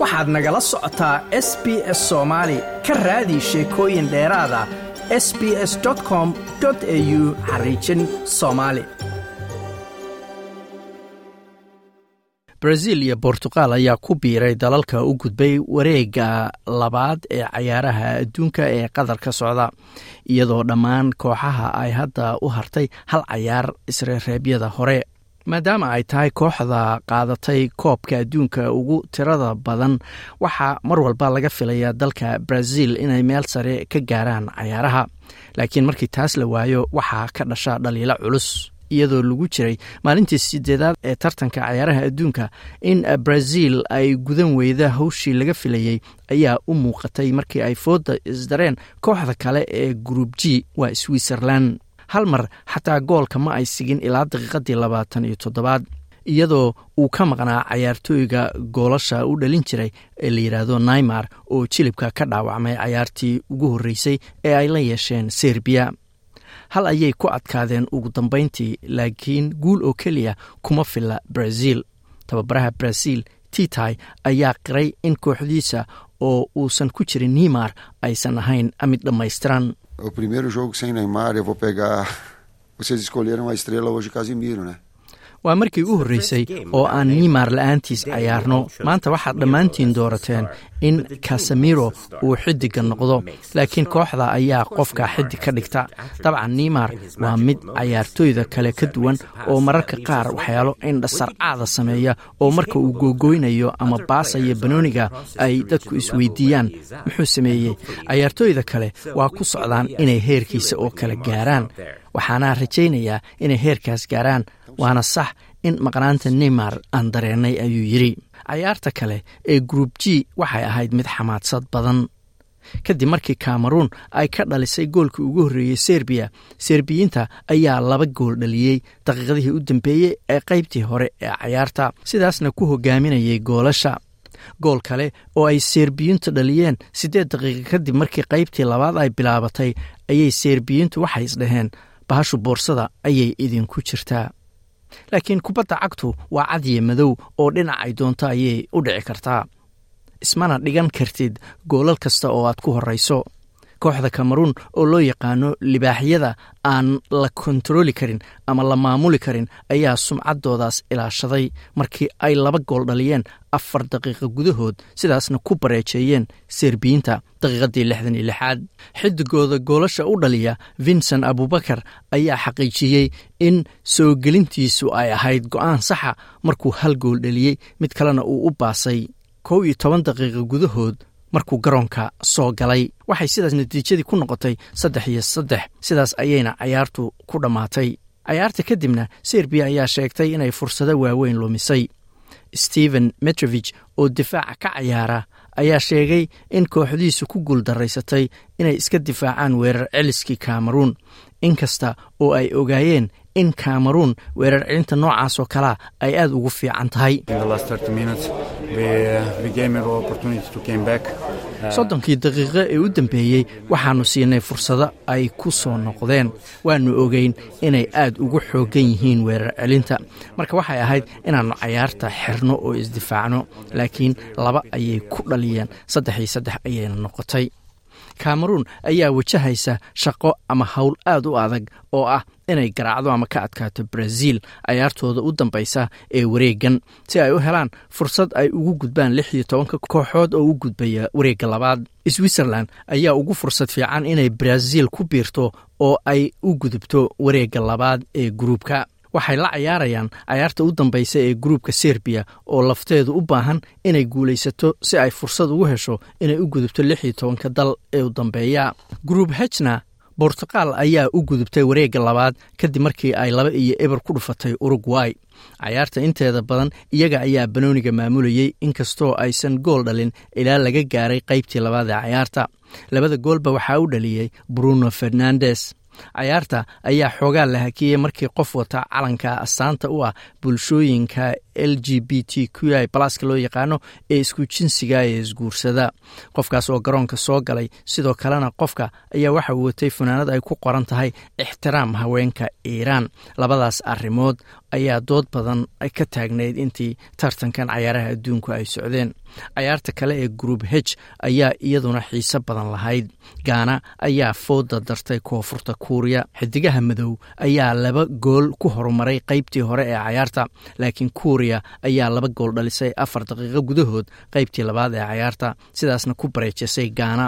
waxaad nagala socotaa s b s soomaali ka raadi sheekooyin dheeraada s b s com au xariijin soomaali brazil iyo bortuqal ayaa ku biiray dalalka u gudbay wareega labaad ee cayaaraha adduunka ee qatar ka socda iyadoo dhammaan kooxaha ay hadda u hartay hal cayaar isreereebyada hore maadaama ay tahay kooxda qaadatay koobka adduunka ugu tirada badan waxaa mar walba laga filayaa dalka brazil inay meel sare ka gaaraan cayaaraha laakiin markii taas la waayo waxaa ka dhasha dhaliilo culus iyadoo lagu jiray maalintii sideedaad ee tartanka cayaaraha adduunka in brazil ay gudan weyda hawshii laga filayey ayaa u muuqatay markii ay fooda isdareen kooxda kale ee group g waa switzerland hal mar xataa goolka ma ay sigin ilaa daqiiqadii labaatan iyo toddobaad iyadoo uu ka maqnaa cayaartooyga goolasha u dhalin jiray ee la yidhaahdo naymar oo jilibka ka dhaawacmay cayaartii ugu horreysay ee ay la yeesheen serbiya hal ayay ku adkaadeen ugu dambayntii laakiin guul oo keliya kuma filla brazil. Tababaraha brazil titai ayaa qiray in kooxdiisa oo uusan ku jirin neymar aysan ahayn mid dhammaystiran o primeiro jogo sem Neymar, eu vou pegar. Vocês escolheram a estrela hoje, Casimiro, né? Waa markii u horreysay oo aan neymar la'aantiis cayaarno maanta waxaad dhammaantiin doorateen in kasamiro uu xidiga noqdo laakiin kooxda ayaa qofka xidig ka dhigta. Dabcan neymar waa mid cayaartooyda kale ka duwan oo mararka qaar waxyaalo indhasarcaada sameeya oo marka uu googoynayo ama baasaya banooniga ay dadku isweydiiyaan. Muxuu sameeyey? Cayaartooyda kale waa ku socdaan inay heerkiisa oo kale gaaraan waxaana rajaynayaa inay heerkaas gaaraan waana sax in maqnaanta neymar aan dareennay ayuu yidhi. Cayaarta kale ee group g waxay ahayd mid xamaadsad badan. Kadib markii cameruun ay ka dhalisay goolkii ugu horreeyey serbiya serbiyiinta ayaa laba gool dhaliyey daqiiqadihii u dambeeyey ee qaybtii hore ee cayaarta sidaasna ku hogaaminayay goolasha. Gool kale oo ay serbiyiintu dhaliyeen siddeed daqiiqa kadib markii qaybtii labaad ay bilaabatay ayay serbiyiintu waxay isdhaheen bahashu boorsada ayay idinku jirtaa laakiin kubadda cagtu waa cadiye madow oo dhinacay doonto ayay u dhici kartaa. Ismana dhigan kartid goolal kasta oo aad ku horrayso kooxda cameruun oo loo yaqaano libaaxyada aan la kontarooli karin ama la maamuli karin ayaa sumcaddoodaas ilaashaday. Markii ay laba gool dhaliyeen afar daqiiqa gudahood sidaasna ku bareejeeyeen serbiyiinta daqiiqadii lixdan iyo lixaad. Xidigooda goolasha u dhaliya vincent abubakar ayaa xaqiijiyey in soo gelintiisu ay ahayd go'aan saxa markuu hal gool dhaliyey mid kalena uu u baasay. Kow iyo toban daqiiqa gudahood markuu garoonka soo galay. Waxay sidaas natiijadii ku noqotay saddex iyo saddex. Sidaas ayayna cayaartu ku dhammaatay cayaarta kadibna serbiya ayaa sheegtay inay fursado waaweyn lumisay. Stephen metrovich oo difaaca ka cayaara ayaa sheegay in kooxdiisu ku guuldaraysatay inay iska difaacaan weerar celiskii cameruun inkasta oo ay ogaayeen in cameruun weerar celinta noocaas oo kalea ay aada ugu fiican tahay. Soddonkii daqiiqo ee u dambeeyey waxaannu siinay fursado ay ku soo noqdeen. Waannu ogeyn inay aad ugu xooggan yihiin weerar celinta marka waxay ahayd inaannu cayaarta xirno oo isdifaacno laakiin laba ayay ku dhaliyeen. Saddex iyo saddex ayayna noqotay cameruun ayaa wajahaysa shaqo ama howl aad u adag oo ah inay garaacdo ama ka adkaato brazil cayaartooda u dambaysa ee wareegan si ay u helaan fursad ay ugu gudbaan lix iyo tobanka kooxood oo u gudbaya wareegga labaad. Switzerland ayaa ugu fursad fiican inay brazil ku biirto oo ay u gudubto wareegga labaad ee gruubka waxay la cayaarayaan cayaarta u dambaysa ee gruubka serbiya oo lafteedu u baahan inay guulaysato si ay fursad ugu hesho inay u gudubto lix iyo tobanka dal ee u dambeeya. Gruub hejna bortuqal ayaa u gudubtay wareegga labaad kadib markii ay laba iyo eber ku dhufatay urugway cayaarta inteeda badan iyaga ayaa banooniga maamulayey inkastoo aysan gool dhalin ilaa laga gaaray qaybtii labaad ee cayaarta labada goolba waxaa u dhaliyey bruno fernandes cayaarta ayaa xoogaa la hakiyey markii qof wata calanka astaanta u ah bulshooyinka l g b t q i balaska loo yaqaano ee isku jinsiga ee isguursada. Qofkaas oo garoonka soo galay sidoo kalena qofka ayaa waxa uu watay funaanad ay ku qoran tahay ixtiraam haweenka iiraan. Labadaas arrimood ayaa dood badan ka taagnayd intii tartankan cayaaraha adduunku ay socdeen. Cayaarta kale ee group h ayaa iyaduna xiise badan lahayd. Gaana ayaa fooda dartay koonfurta kuuriya. Xidigaha madow ayaa laba gool ku horumaray qaybtii hore ee cayaarta laakiin kuuriya ayaa laba gool dhalisay afar daqiiqo gudahood qaybtii labaad ee cayaarta sidaasna ku bareejisay gaana.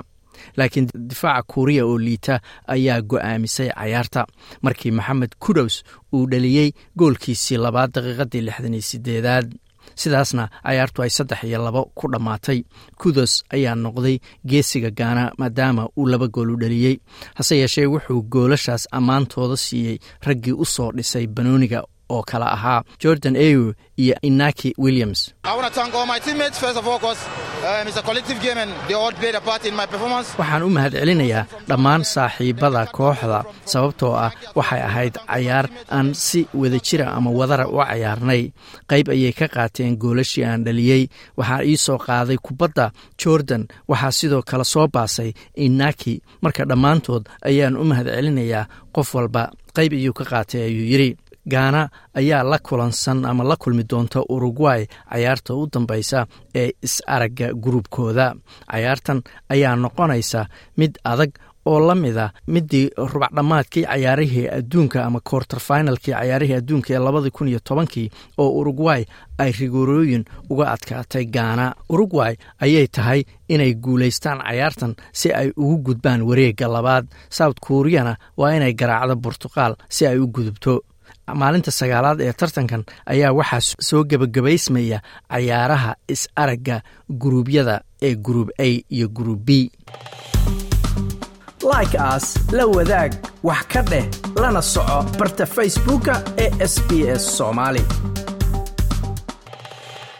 Laakiin difaaca kuuriya oo liita ayaa go'aamisay cayaarta. Markii maxamed kudows uu dhaliyey goolkiisii labaad daqiiqadii lixdan iyo sideedaad sidaasna cayaartu ay saddex iyo labo ku dhammaatay kudos ayaa noqday geesiga gaana maadaama uu laba gool u dhaliyey hase yeeshee wuxuu goolashaas ammaantooda siiyey raggii u soo dhisay banooniga oo kale ahaa jordan ayu iyo inaki williams. Waxaan u mahad celinayaa dhammaan saaxiibada kooxda sababtoo ah waxay ahayd cayaar aan si wadajira ama wadara u cayaarnay. Qayb ayay ka qaateen goolashii aan dhaliyey waxaa ii soo qaaday kubadda jordan. Waxaa sidoo kale soo baasay inaki. Marka dhammaantood ayaan u mahad celinayaa qof walba. Qayb ayuu ka qaatay ayuu yidhi gaana ayaa la kulansan ama la kulmi doonta uruguay cayaarta u dambaysa ee is-aragga gruubkooda cayaartan ayaa noqonaysa mid adag oo la mida midii rubacdhammaadkii cayaarihii adduunka ama korter finalkii cayaarihii adduunka ee labadii kun iyo tobankii oo uruguay ay rigoorooyin uga adkaatay gaana. Uruguay ayay tahay inay guulaystaan cayaartan si ay ugu gudbaan wareegga labaad. South kuuriyana waa inay garaacdo burtuqaal si ay u gudubto maalinta sagaalaad ee tartankan ayaa waxaa soo gebagabaysmaya cayaaraha is-aragga guruubyada ee gruub a iyo gruub b. Like aas la wadaag wax ka dheh lana soco barta facebooka ee sb s